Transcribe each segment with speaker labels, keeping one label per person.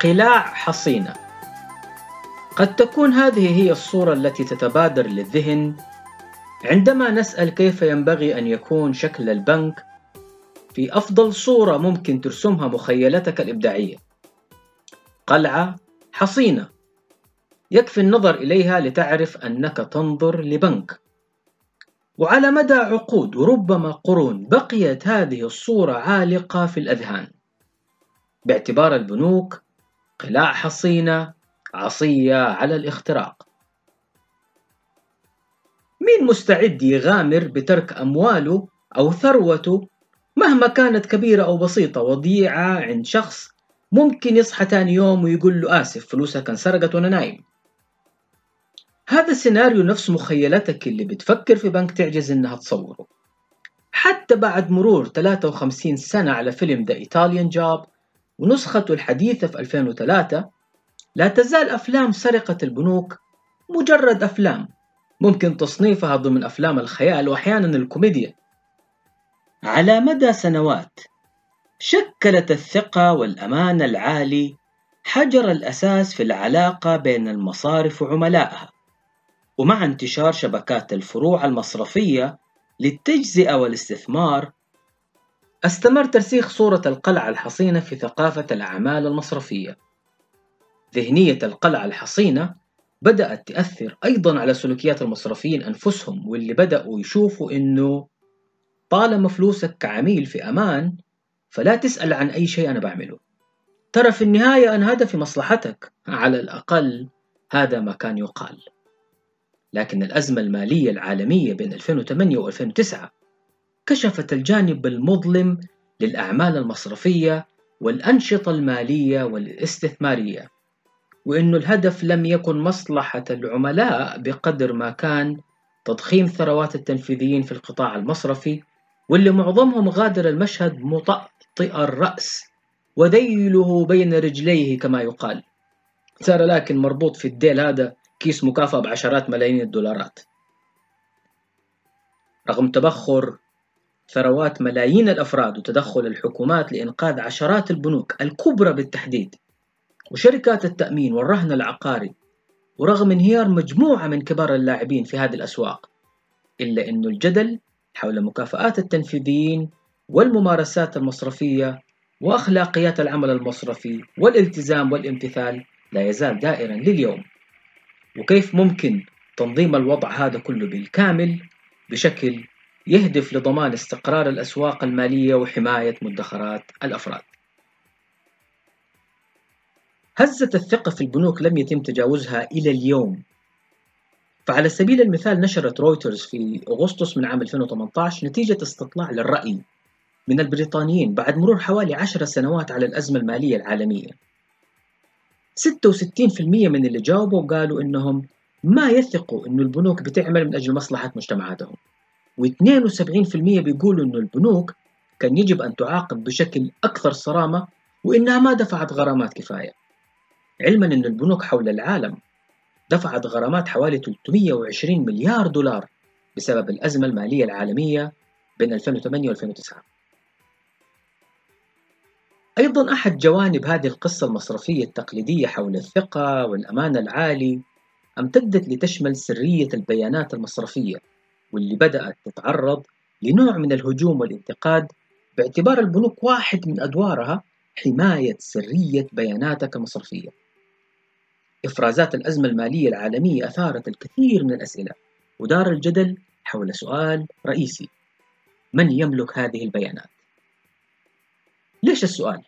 Speaker 1: قلاع حصينة. قد تكون هذه هي الصورة التي تتبادر للذهن. عندما نسأل كيف ينبغي أن يكون شكل البنك في أفضل صورة ممكن ترسمها مخيلتك الإبداعية. قلعة حصينة. يكفي النظر إليها لتعرف أنك تنظر لبنك. وعلى مدى عقود وربما قرون بقيت هذه الصورة عالقة في الأذهان. باعتبار البنوك قلاع حصينة عصية على الاختراق. مين مستعد يغامر بترك أمواله أو ثروته مهما كانت كبيرة أو بسيطة وضيعة عند شخص؟ ممكن يصحى تاني يوم ويقول له آسف فلوسك انسرقت وأنا نايم. هذا السيناريو نفس مخيلتك اللي بتفكر في بنك تعجز إنها تصوره. حتى بعد مرور 53 سنة على فيلم ذا إيطاليان جوب ونسخته الحديثة في 2003 لا تزال أفلام سرقة البنوك مجرد أفلام ممكن تصنيفها ضمن أفلام الخيال وأحيانا الكوميديا. على مدى سنوات شكلت الثقة والأمان العالي حجر الأساس في العلاقة بين المصارف وعملائها ومع انتشار شبكات الفروع المصرفية للتجزئة والاستثمار أستمر ترسيخ صورة القلعة الحصينة في ثقافة الأعمال المصرفية. ذهنية القلعة الحصينة بدأت تأثر أيضا على سلوكيات المصرفيين أنفسهم واللي بدأوا يشوفوا إنه طالما فلوسك كعميل في أمان فلا تسأل عن أي شيء أنا بعمله. ترى في النهاية أنا هدفي مصلحتك. على الأقل هذا ما كان يقال. لكن الأزمة المالية العالمية بين 2008 و 2009 كشفت الجانب المظلم للأعمال المصرفية والأنشطة المالية والاستثمارية وأنه الهدف لم يكن مصلحة العملاء بقدر ما كان تضخيم ثروات التنفيذيين في القطاع المصرفي واللي معظمهم غادر المشهد مطأطئ الرأس وذيله بين رجليه كما يقال. صار لكن مربوط في الديل هذا كيس مكافأة بعشرات ملايين الدولارات. رغم تبخر ثروات ملايين الأفراد وتدخل الحكومات لإنقاذ عشرات البنوك الكبرى بالتحديد وشركات التأمين والرهن العقاري ورغم انهيار مجموعة من كبار اللاعبين في هذه الأسواق إلا أن الجدل حول مكافآت التنفيذيين والممارسات المصرفية وأخلاقيات العمل المصرفي والالتزام والامتثال لا يزال دائرا لليوم. وكيف ممكن تنظيم الوضع هذا كله بالكامل بشكل يهدف لضمان استقرار الأسواق المالية وحماية مدخرات الأفراد. هزة الثقة في البنوك لم يتم تجاوزها إلى اليوم. فعلى سبيل المثال نشرت رويترز في أغسطس من عام 2018 نتيجة استطلاع للرأي من البريطانيين بعد مرور حوالي عشر سنوات على الأزمة المالية العالمية. 66% من اللي جاوبوا قالوا إنهم ما يثقوا إنه البنوك بتعمل من أجل مصلحة مجتمعاتهم. و72% بيقولوا إنه البنوك كان يجب أن تعاقب بشكل أكثر صرامة وإنها ما دفعت غرامات كفاية. علما أن البنوك حول العالم دفعت غرامات حوالي 320 مليار دولار بسبب الأزمة المالية العالمية بين 2008 و 2009 أيضا أحد جوانب هذه القصة المصرفية التقليدية حول الثقة والأمان العالي أمتدت لتشمل سرية البيانات المصرفية. واللي بدأت تتعرض لنوع من الهجوم والانتقاد باعتبار البنوك واحد من أدوارها حماية سرية بياناتك المصرفية إفرازات الأزمة المالية العالمية أثارت الكثير من الأسئلة ودار الجدل حول سؤال رئيسي من يملك هذه البيانات؟ ليش السؤال؟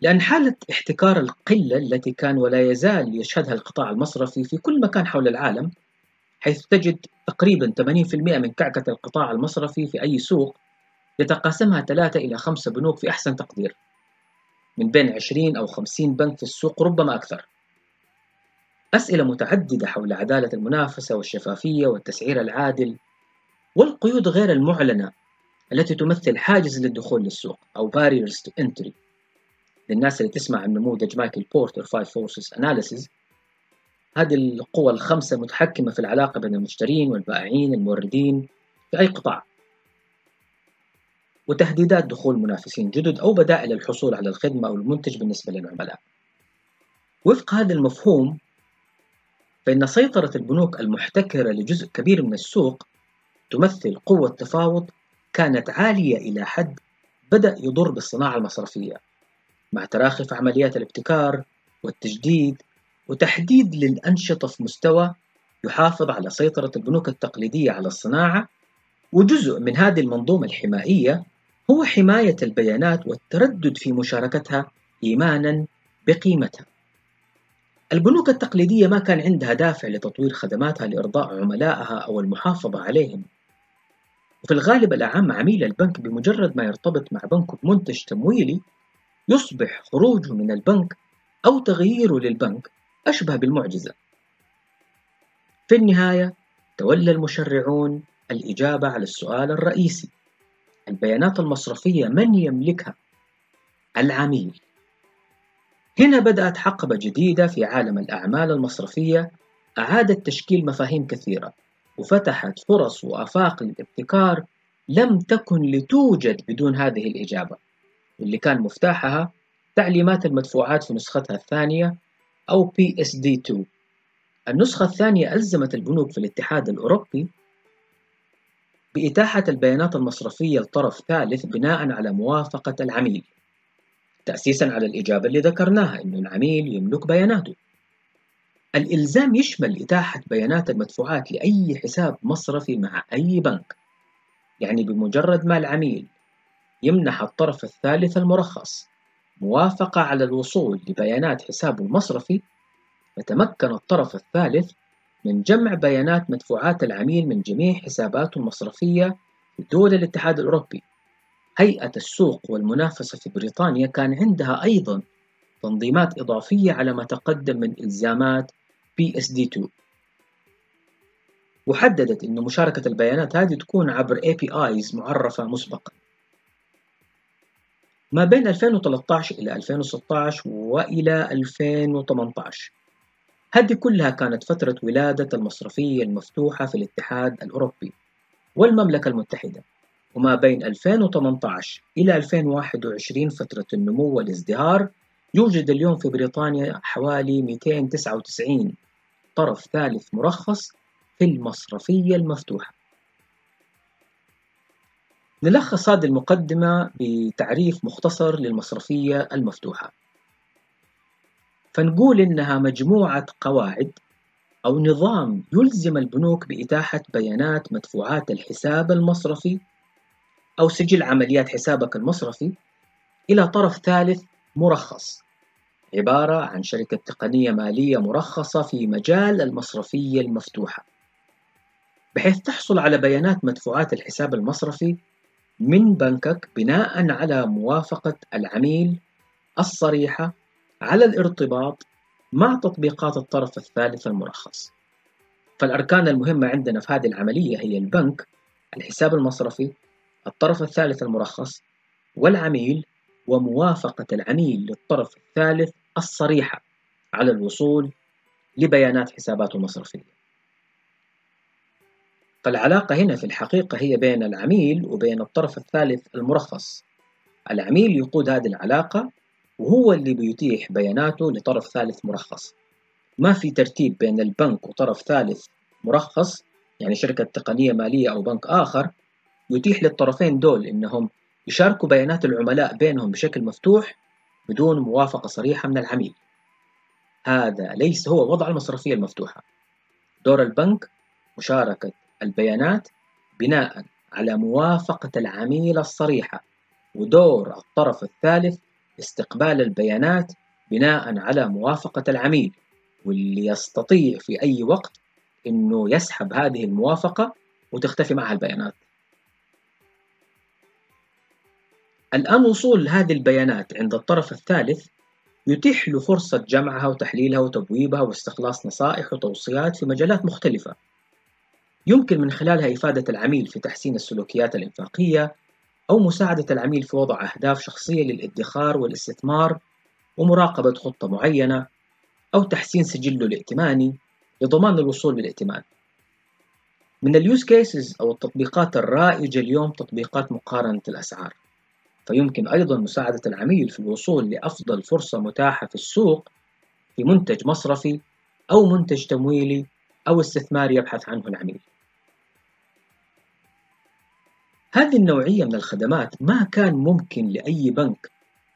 Speaker 1: لأن حالة احتكار القلة التي كان ولا يزال يشهدها القطاع المصرفي في كل مكان حول العالم حيث تجد تقريبا 80% من كعكة القطاع المصرفي في أي سوق يتقاسمها ثلاثة إلى خمسة بنوك في أحسن تقدير من بين 20 أو 50 بنك في السوق ربما أكثر. أسئلة متعددة حول عدالة المنافسة والشفافية والتسعير العادل والقيود غير المعلنة التي تمثل حاجز للدخول للسوق أو barriers to entry. للناس اللي تسمع عن نموذج مايكل بورتر Five Forces Analysis هذه القوى الخمسة متحكمة في العلاقة بين المشترين والبائعين الموردين في أي قطاع. وتهديدات دخول منافسين جدد أو بدائل الحصول على الخدمة أو المنتج بالنسبة للعملاء. وفق هذا المفهوم فإن سيطرة البنوك المحتكرة لجزء كبير من السوق تمثل قوة تفاوض كانت عالية إلى حد بدأ يضر بالصناعة المصرفية مع تراخي في عمليات الابتكار والتجديد وتحديد للأنشطة في مستوى يحافظ على سيطرة البنوك التقليدية على الصناعة وجزء من هذه المنظومة الحمائية هو حماية البيانات والتردد في مشاركتها إيمانا بقيمتها. البنوك التقليدية ما كان عندها دافع لتطوير خدماتها لإرضاء عملائها أو المحافظة عليهم. وفي الغالب الأعم عميل البنك بمجرد ما يرتبط مع بنك بمنتج تمويلي يصبح خروجه من البنك أو تغييره للبنك أشبه بالمعجزة. في النهاية تولى المشرعون الإجابة على السؤال الرئيسي البيانات المصرفية من يملكها؟ العميل هنا بدأت حقبة جديدة في عالم الأعمال المصرفية أعادت تشكيل مفاهيم كثيرة وفتحت فرص وآفاق للابتكار لم تكن لتوجد بدون هذه الإجابة واللي كان مفتاحها تعليمات المدفوعات في نسختها الثانية أو PSD2 النسخة الثانية ألزمت البنوك في الاتحاد الأوروبي بإتاحة البيانات المصرفية لطرف ثالث بناء على موافقة العميل تأسيسا على الإجابة اللي ذكرناها أن العميل يملك بياناته. الإلزام يشمل إتاحة بيانات المدفوعات لأي حساب مصرفي مع أي بنك يعني بمجرد ما العميل يمنح الطرف الثالث المرخص. موافقة على الوصول لبيانات حسابه المصرفي يتمكن الطرف الثالث من جمع بيانات مدفوعات العميل من جميع حساباته المصرفية في دول الاتحاد الأوروبي. هيئة السوق والمنافسة في بريطانيا كان عندها أيضا تنظيمات إضافية على ما تقدم من إلزامات PSD2 وحددت أن مشاركة البيانات هذه تكون عبر APIs معرفة مسبقا. ما بين 2013 إلى 2016 وإلى 2018 هذه كلها كانت فترة ولادة المصرفية المفتوحة في الاتحاد الأوروبي والمملكة المتحدة. وما بين 2018 إلى 2021 فترة النمو والازدهار يوجد اليوم في بريطانيا حوالي 299 طرف ثالث مرخص في المصرفية المفتوحة. نلخص هذه المقدمة بتعريف مختصر للمصرفية المفتوحة. فنقول إنها مجموعة قواعد أو نظام يلزم البنوك بإتاحة بيانات مدفوعات الحساب المصرفي أو سجل عمليات حسابك المصرفي إلى طرف ثالث مرخص عبارة عن شركة تقنية مالية مرخصة في مجال المصرفية المفتوحة. بحيث تحصل على بيانات مدفوعات الحساب المصرفي من بنكك بناء على موافقة العميل الصريحة على الارتباط مع تطبيقات الطرف الثالث المرخص. فالأركان المهمة عندنا في هذه العملية هي البنك الحساب المصرفي الطرف الثالث المرخص والعميل وموافقة العميل للطرف الثالث الصريحة على الوصول لبيانات حساباته المصرفية. فالعلاقة هنا في الحقيقة هي بين العميل وبين الطرف الثالث المرخص. العميل يقود هذه العلاقة وهو اللي بيتيح بياناته لطرف ثالث مرخص. ما في ترتيب بين البنك وطرف ثالث مرخص يعني شركة تقنية مالية أو بنك آخر يتيح للطرفين دول إنهم يشاركوا بيانات العملاء بينهم بشكل مفتوح بدون موافقة صريحة من العميل. هذا ليس هو وضع المصرفية المفتوحة. دور البنك مشاركة البيانات بناء على موافقة العميل الصريحة ودور الطرف الثالث استقبال البيانات بناء على موافقة العميل واللي يستطيع في أي وقت أنه يسحب هذه الموافقة وتختفي معها البيانات. الآن وصول هذه البيانات عند الطرف الثالث يتيح له فرصة جمعها وتحليلها وتبويبها واستخلاص نصائح وتوصيات في مجالات مختلفة. يمكن من خلالها إفادة العميل في تحسين السلوكيات الإنفاقية أو مساعدة العميل في وضع أهداف شخصية للإدخار والاستثمار ومراقبة خطة معينة أو تحسين سجله الائتماني لضمان الوصول للائتمان. من ال use cases أو التطبيقات الرائجة اليوم تطبيقات مقارنة الأسعار فيمكن أيضا مساعدة العميل في الوصول لأفضل فرصة متاحة في السوق في منتج مصرفي أو منتج تمويلي أو استثماري يبحث عنه العميل هذه النوعية من الخدمات ما كان ممكن لأي بنك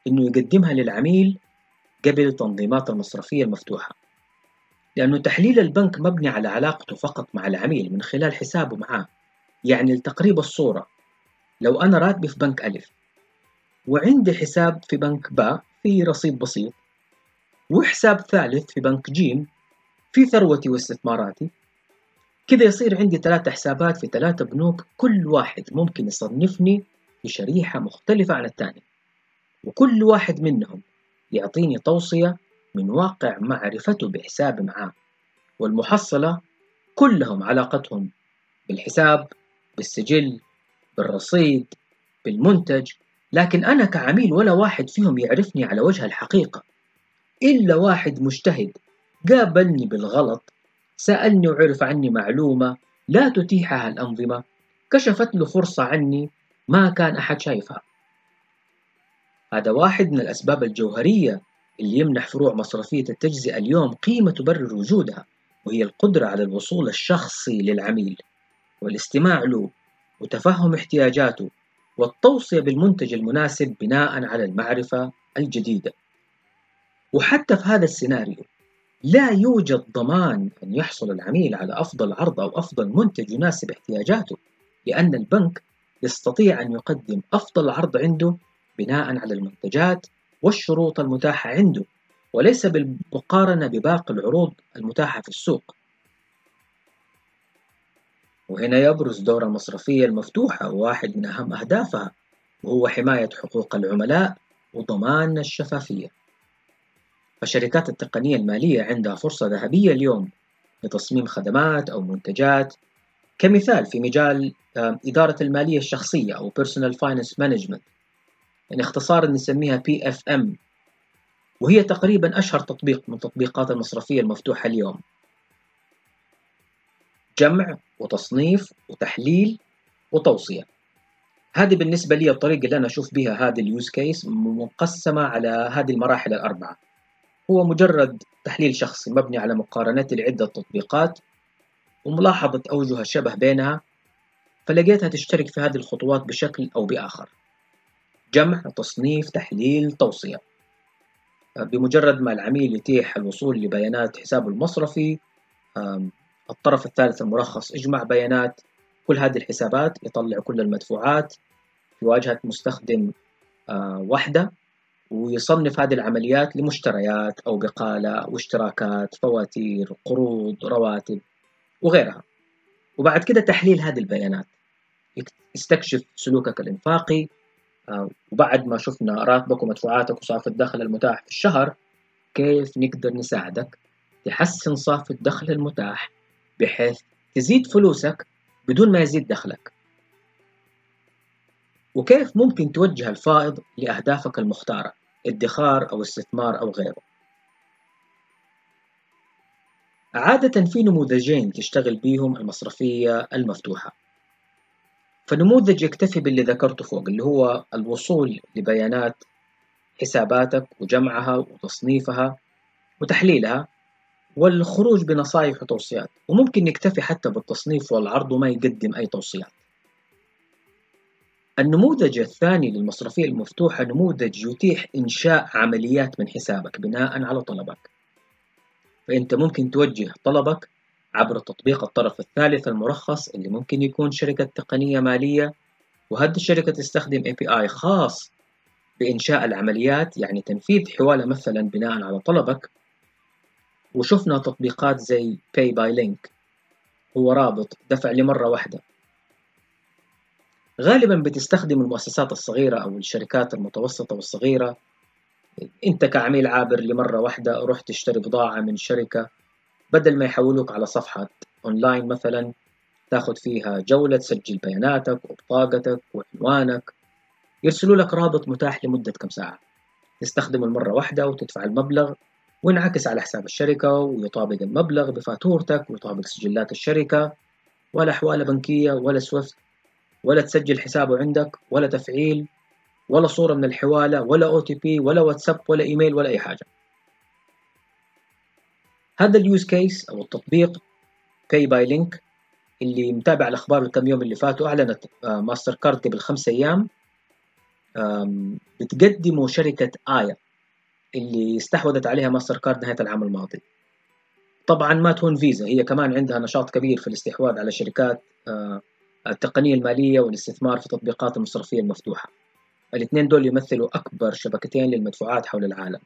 Speaker 1: أنه يقدمها للعميل قبل التنظيمات المصرفية المفتوحة. لأنه تحليل البنك مبني على علاقته فقط مع العميل من خلال حسابه معاه يعني لتقريب الصورة. لو أنا راتبي في بنك ألف وعندي حساب في بنك باء في رصيد بسيط وحساب ثالث في بنك جيم في ثروتي واستثماراتي كذا يصير عندي ثلاثة حسابات في ثلاثة بنوك كل واحد ممكن يصنفني في شريحة مختلفة عن الثاني. وكل واحد منهم يعطيني توصية من واقع معرفته بحسابي معاه. والمحصلة كلهم علاقتهم بالحساب بالسجل بالرصيد بالمنتج. لكن أنا كعميل ولا واحد فيهم يعرفني على وجه الحقيقة. إلا واحد مجتهد قابلني بالغلط سألني وعرف عني معلومة لا تتيحها الأنظمة. كشفت له فرصة عني ما كان أحد شايفها. هذا واحد من الأسباب الجوهرية اللي يمنح فروع مصرفية التجزئة اليوم قيمة تبرر وجودها وهي القدرة على الوصول الشخصي للعميل والاستماع له وتفهم احتياجاته والتوصية بالمنتج المناسب بناء على المعرفة الجديدة. وحتى في هذا السيناريو لا يوجد ضمان أن يحصل العميل على أفضل عرض أو أفضل منتج يناسب احتياجاته لأن البنك يستطيع أن يقدم أفضل عرض عنده بناء على المنتجات والشروط المتاحة عنده وليس بالمقارنة بباقي العروض المتاحة في السوق. وهنا يبرز دور المصرفية المفتوحة وواحد من أهم أهدافها وهو حماية حقوق العملاء وضمان الشفافية. فالشركات التقنية المالية عندها فرصة ذهبية اليوم لتصميم خدمات أو منتجات. كمثال في مجال إدارة المالية الشخصية أو Personal Finance Management يعني اختصارا نسميها PFM وهي تقريبا أشهر تطبيق من تطبيقات المصرفية المفتوحة اليوم. جمع وتصنيف وتحليل وتوصية. هذه بالنسبة لي الطريقة اللي أنا أشوف بها هذه اليوز كيس مقسمة على هذه المراحل الأربعة. هو مجرد تحليل شخصي مبني على مقارنة لعدة تطبيقات وملاحظة أوجه الشبه بينها فلقيتها تشترك في هذه الخطوات بشكل أو بآخر. جمع تصنيف تحليل توصية. بمجرد ما العميل يتيح الوصول لبيانات حسابه المصرفي الطرف الثالث المرخص اجمع بيانات. كل هذه الحسابات يطلع كل المدفوعات في واجهة مستخدم آه، واحدة. ويصنف هذه العمليات لمشتريات أو بقالة واشتراكات فواتير قروض رواتب وغيرها. وبعد كده تحليل هذه البيانات. يستكشف سلوكك الإنفاقي. آه، وبعد ما شفنا راتبك ومدفوعاتك وصافي الدخل المتاح في الشهر كيف نقدر نساعدك تحسن صافي الدخل المتاح بحيث تزيد فلوسك بدون ما يزيد دخلك؟ وكيف ممكن توجه الفائض لأهدافك المختارة؟ ادخار أو استثمار أو غيره. عادة في نموذجين تشتغل بيهم المصرفية المفتوحة. فنموذج يكتفي باللي ذكرته فوق اللي هو الوصول لبيانات حساباتك وجمعها وتصنيفها وتحليلها والخروج بنصائح وتوصيات. وممكن نكتفي حتى بالتصنيف والعرض وما يقدم أي توصيات. النموذج الثاني للمصرفية المفتوحة نموذج يتيح إنشاء عمليات من حسابك بناء على طلبك. فأنت ممكن توجه طلبك عبر تطبيق الطرف الثالث المرخص اللي ممكن يكون شركة تقنية مالية. وهذه الشركة تستخدم API خاص بإنشاء العمليات يعني تنفيذ حوالة مثلا بناء على طلبك. وشفنا تطبيقات زي Pay by Link هو رابط دفع لمرة واحدة. غالبا بتستخدم المؤسسات الصغيرة أو الشركات المتوسطة والصغيرة. أنت كعميل عابر لمرة واحدة رحت تشتري بضاعة من شركة بدل ما يحولوك على صفحة أونلاين مثلا تاخد فيها جولة تسجل بياناتك وبطاقتك وعنوانك يرسلوا لك رابط متاح لمدة كم ساعة. تستخدمه المرة واحدة وتدفع المبلغ وينعكس على حساب الشركة ويطابق المبلغ بفاتورتك ويطابق سجلات الشركة ولا حوالة بنكية ولا سويفت. ولا تسجل حسابه عندك ولا تفعيل ولا صورة من الحوالة ولا OTP ولا واتساب ولا إيميل ولا أي حاجة. هذا ال use case أو التطبيق pay by link اللي متابع الأخبار الكم يوم اللي فاتوا أعلنت ماستر كارد قبل خمس أيام. بتقدمه شركة آيا اللي استحوذت عليها ماستر كارد نهاية العام الماضي. طبعا ما تهون فيزا هي كمان عندها نشاط كبير في الاستحواذ على شركات آه، التقنية المالية والاستثمار في تطبيقات المصرفية المفتوحة. الاثنين دول يمثلوا أكبر شبكتين للمدفوعات حول العالم.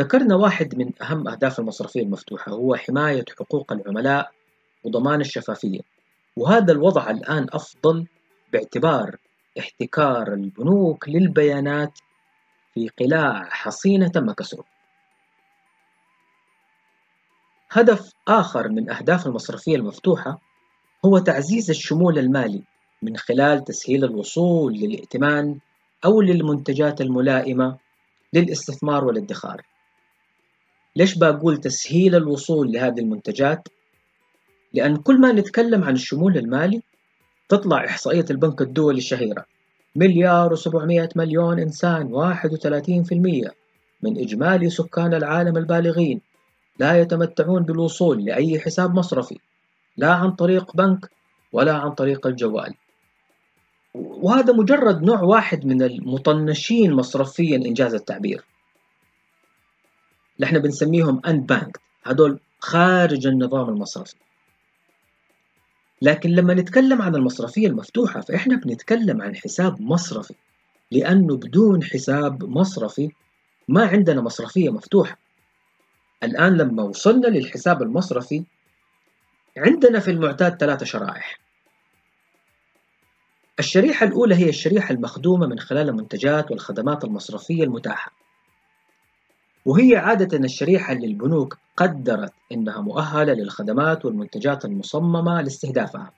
Speaker 1: ذكرنا واحد من أهم أهداف المصرفية المفتوحة هو حماية حقوق العملاء وضمان الشفافية. وهذا الوضع الآن أفضل باعتبار احتكار البنوك للبيانات في قلاع حصينة تم كسره. هدف آخر من أهداف المصرفية المفتوحة هو تعزيز الشمول المالي من خلال تسهيل الوصول للائتمان أو للمنتجات الملائمة للاستثمار والادخار. ليش بقول تسهيل الوصول لهذه المنتجات؟ لأن كل ما نتكلم عن الشمول المالي تطلع إحصائية البنك الدولي الشهيرة مليار وسبعمية مليون إنسان واحد وثلاثين في المية من إجمالي سكان العالم البالغين لا يتمتعون بالوصول لأي حساب مصرفي. لا عن طريق بنك ولا عن طريق الجوال. وهذا مجرد نوع واحد من المطنشين مصرفيا إنجاز التعبير. اللي إحنا بنسميهم أن بانك هدول خارج النظام المصرفي. لكن لما نتكلم عن المصرفية المفتوحة فإحنا بنتكلم عن حساب مصرفي لأنه بدون حساب مصرفي ما عندنا مصرفية مفتوحة. الآن لما وصلنا للحساب المصرفي عندنا في المعتاد ثلاثة شرائح. الشريحة الأولى هي الشريحة المخدومة من خلال المنتجات والخدمات المصرفية المتاحة. وهي عادة الشريحة اللي البنوك قدرت إنها مؤهلة للخدمات والمنتجات المصممة لاستهدافها.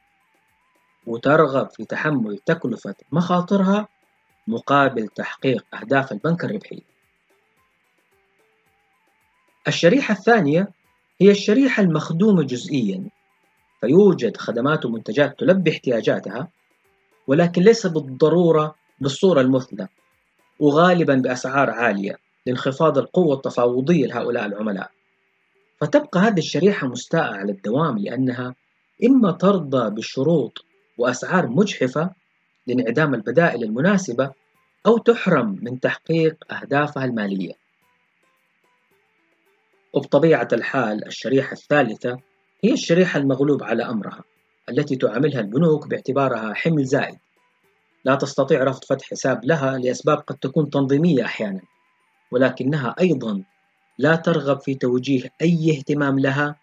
Speaker 1: وترغب في تحمل تكلفة مخاطرها مقابل تحقيق أهداف البنك الربحية الشريحة الثانية هي الشريحة المخدومة جزئيا. فيوجد خدمات ومنتجات تلبي احتياجاتها ولكن ليس بالضرورة بالصورة المثلى وغالبا بأسعار عالية لانخفاض القوة التفاوضية لهؤلاء العملاء. فتبقى هذه الشريحة مستاءة على الدوام لأنها إما ترضى بشروط وأسعار مجحفة لانعدام البدائل المناسبة أو تحرم من تحقيق أهدافها المالية. وبطبيعة الحال الشريحة الثالثة هي الشريحة المغلوب على أمرها التي تعاملها البنوك باعتبارها حمل زائد. لا تستطيع رفض فتح حساب لها لأسباب قد تكون تنظيمية أحيانا ولكنها أيضا لا ترغب في توجيه أي اهتمام لها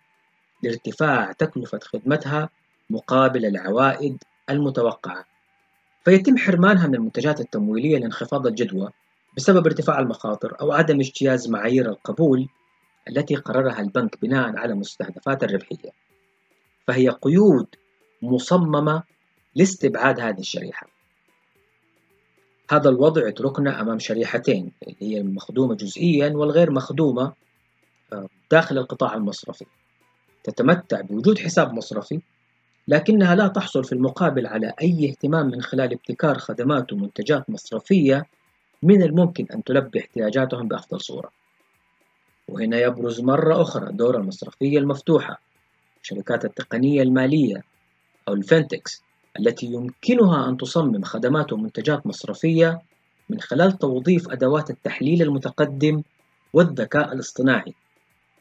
Speaker 1: لارتفاع تكلفة خدمتها مقابل العوائد المتوقعة. فيتم حرمانها من المنتجات التمويلية لانخفاض الجدوى بسبب ارتفاع المخاطر أو عدم اجتياز معايير القبول التي قررها البنك بناء على مستهدفات الربحية. فهي قيود مصممة لاستبعاد هذه الشريحة. هذا الوضع يتركنا أمام شريحتين اللي هي المخدومة جزئيا والغير مخدومة آه، داخل القطاع المصرفي. تتمتع بوجود حساب مصرفي لكنها لا تحصل في المقابل على أي اهتمام من خلال ابتكار خدمات ومنتجات مصرفية من الممكن أن تلبي احتياجاتهم بأفضل صورة. وهنا يبرز مرة أخرى دور المصرفية المفتوحة شركات التقنية المالية أو الفنتكس التي يمكنها أن تصمم خدمات ومنتجات مصرفية من خلال توظيف أدوات التحليل المتقدم والذكاء الاصطناعي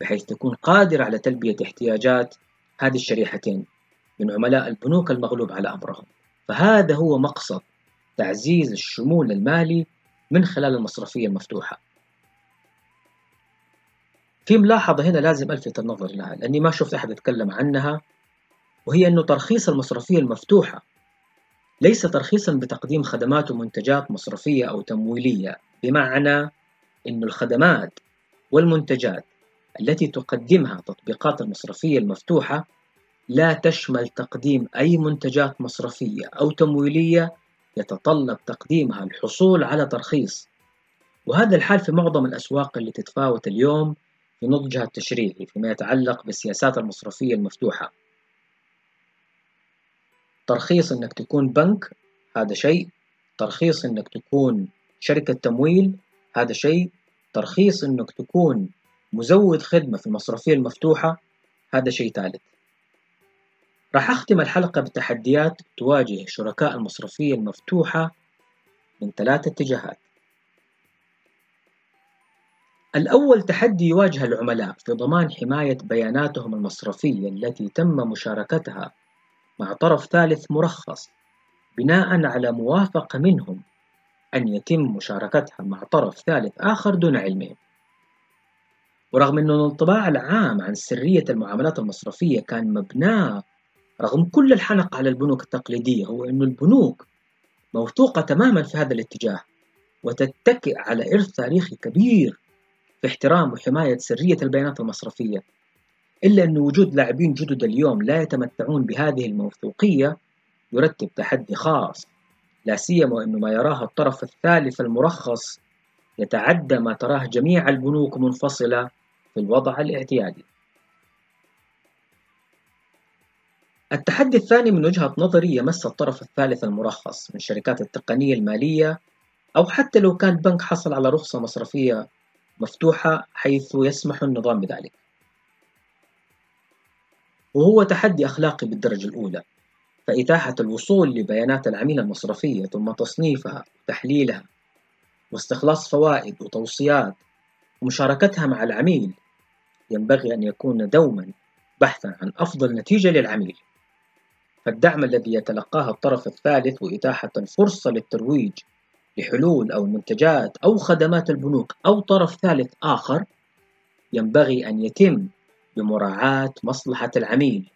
Speaker 1: بحيث تكون قادرة على تلبية احتياجات هذه الشريحتين من عملاء البنوك المغلوب على أمرهم. فهذا هو مقصد تعزيز الشمول المالي من خلال المصرفية المفتوحة. في ملاحظة هنا لازم ألفت النظر لها لأني ما شفت أحد يتكلم عنها وهي أنه ترخيص المصرفية المفتوحة ليس ترخيصا بتقديم خدمات ومنتجات مصرفية أو تمويلية بمعنى أن الخدمات والمنتجات التي تقدمها تطبيقات المصرفية المفتوحة لا تشمل تقديم أي منتجات مصرفية أو تمويلية يتطلب تقديمها الحصول على ترخيص. وهذا الحال في معظم الأسواق اللي تتفاوت اليوم في نضجها التشريعي فيما يتعلق بالسياسات المصرفية المفتوحة. ترخيص إنك تكون بنك هذا شيء. ترخيص إنك تكون شركة تمويل هذا شيء. ترخيص إنك تكون مزود خدمة في المصرفية المفتوحة هذا شيء ثالث. راح أختم الحلقة بتحديات تواجه شركاء المصرفية المفتوحة من ثلاث اتجاهات. الأول تحدي يواجه العملاء في ضمان حماية بياناتهم المصرفية التي تم مشاركتها مع طرف ثالث مرخص بناء على موافقة منهم أن يتم مشاركتها مع طرف ثالث آخر دون علمهم ورغم أن الانطباع العام عن سرية المعاملات المصرفية كان مبناه رغم كل الحنق على البنوك التقليدية هو أن البنوك موثوقة تماما في هذا الاتجاه وتتكئ على إرث تاريخي كبير. في احترام وحماية سرية البيانات المصرفية إلا أن وجود لاعبين جدد اليوم لا يتمتعون بهذه الموثوقية يرتب تحدي خاص لا سيما وأن ما يراه الطرف الثالث المرخص يتعدى ما تراه جميع البنوك منفصلة في الوضع الاعتيادي. التحدي الثاني من وجهة نظري يمس الطرف الثالث المرخص من شركات التقنية المالية أو حتى لو كان البنك حصل على رخصة مصرفية مفتوحة حيث يسمح النظام بذلك. وهو تحدي أخلاقي بالدرجة الأولى فإتاحة الوصول لبيانات العميل المصرفية ثم تصنيفها وتحليلها واستخلاص فوائد وتوصيات ومشاركتها مع العميل ينبغي أن يكون دوما بحثا عن أفضل نتيجة للعميل. فالدعم الذي يتلقاه الطرف الثالث وإتاحة الفرصة للترويج لحلول أو منتجات أو خدمات البنوك أو طرف ثالث آخر ينبغي أن يتم بمراعاة مصلحة العميل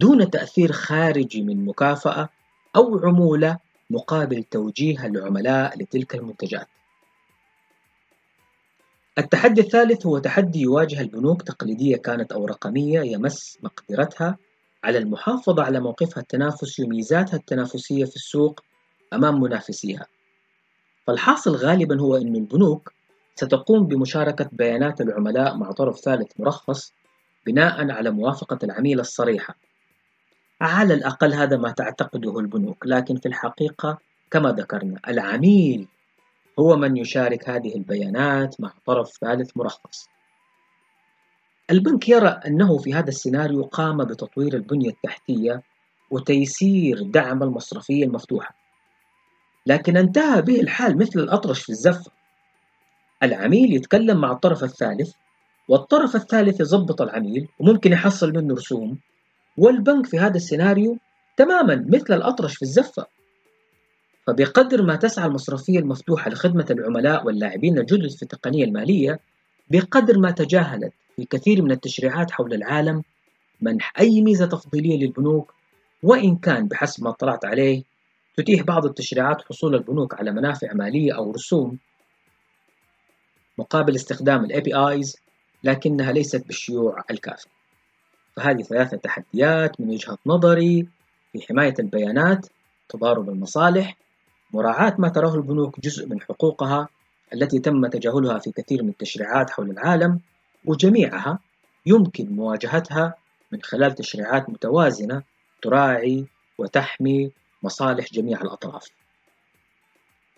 Speaker 1: دون تأثير خارجي من مكافأة أو عمولة مقابل توجيه العملاء لتلك المنتجات. التحدي الثالث هو تحدي يواجه البنوك تقليدية كانت أو رقمية يمس مقدرتها على المحافظة على موقفها التنافسي وميزاتها التنافسية في السوق أمام منافسيها. فالحاصل غالبا هو أن البنوك ستقوم بمشاركة بيانات العملاء مع طرف ثالث مرخص بناء على موافقة العميل الصريحة على الأقل هذا ما تعتقده البنوك لكن في الحقيقة كما ذكرنا العميل هو من يشارك هذه البيانات مع طرف ثالث مرخص. البنك يرى أنه في هذا السيناريو قام بتطوير البنية التحتية وتيسير دعم المصرفية المفتوحة. لكن انتهى به الحال مثل الأطرش في الزفة. العميل يتكلم مع الطرف الثالث والطرف الثالث يضبط العميل وممكن يحصل منه رسوم والبنك في هذا السيناريو تماما مثل الأطرش في الزفة. فبقدر ما تسعى المصرفية المفتوحة لخدمة العملاء واللاعبين الجدد في التقنية المالية بقدر ما تجاهلت في كثير من التشريعات حول العالم منح أي ميزة تفضيلية للبنوك وإن كان بحسب ما اطلعت عليه تتيح بعض التشريعات حصول البنوك على منافع مالية أو رسوم مقابل استخدام ال APIs لكنها ليست بالشيوع الكافي فهذه ثلاثة تحديات من وجهة نظري في حماية البيانات تضارب المصالح مراعاة ما تراه البنوك جزء من حقوقها التي تم تجاهلها في كثير من التشريعات حول العالم وجميعها يمكن مواجهتها من خلال تشريعات متوازنة تراعي وتحمي مصالح جميع الأطراف.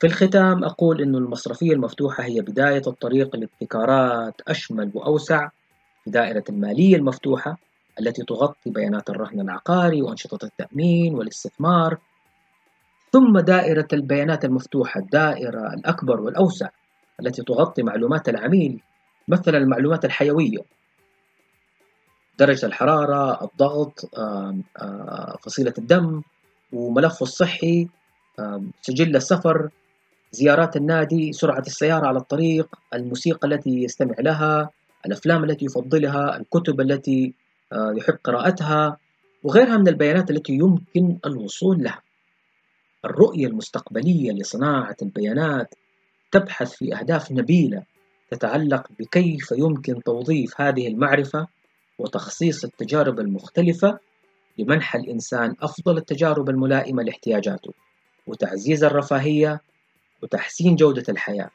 Speaker 1: في الختام أقول أن المصرفية المفتوحة هي بداية الطريق لابتكارات أشمل وأوسع في دائرة المالية المفتوحة التي تغطي بيانات الرهن العقاري وأنشطة التأمين والاستثمار ثم دائرة البيانات المفتوحة الدائرة الأكبر والأوسع التي تغطي معلومات العميل مثلا المعلومات الحيوية. درجة الحرارة الضغط فصيلة الدم وملفه الصحي سجل السفر زيارات النادي سرعة السيارة على الطريق الموسيقى التي يستمع لها الأفلام التي يفضلها الكتب التي آه، يحب قراءتها وغيرها من البيانات التي يمكن الوصول لها. الرؤية المستقبلية لصناعة البيانات تبحث في أهداف نبيلة تتعلق بكيف يمكن توظيف هذه المعرفة وتخصيص التجارب المختلفة لمنح الإنسان أفضل التجارب الملائمة لاحتياجاته وتعزيز الرفاهية وتحسين جودة الحياة.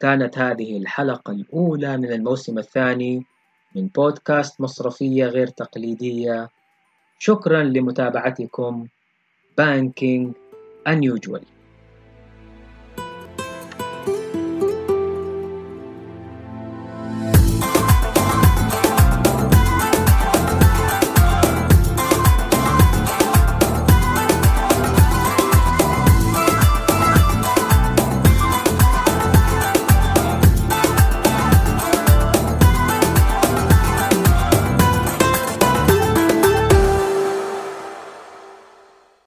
Speaker 1: كانت هذه الحلقة الأولى من الموسم الثاني من بودكاست مصرفية غير تقليدية. شكرا لمتابعتكم. بانكينج unusual.